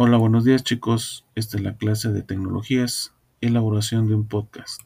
Hola, buenos días chicos. Esta es la clase de tecnologías, elaboración de un podcast.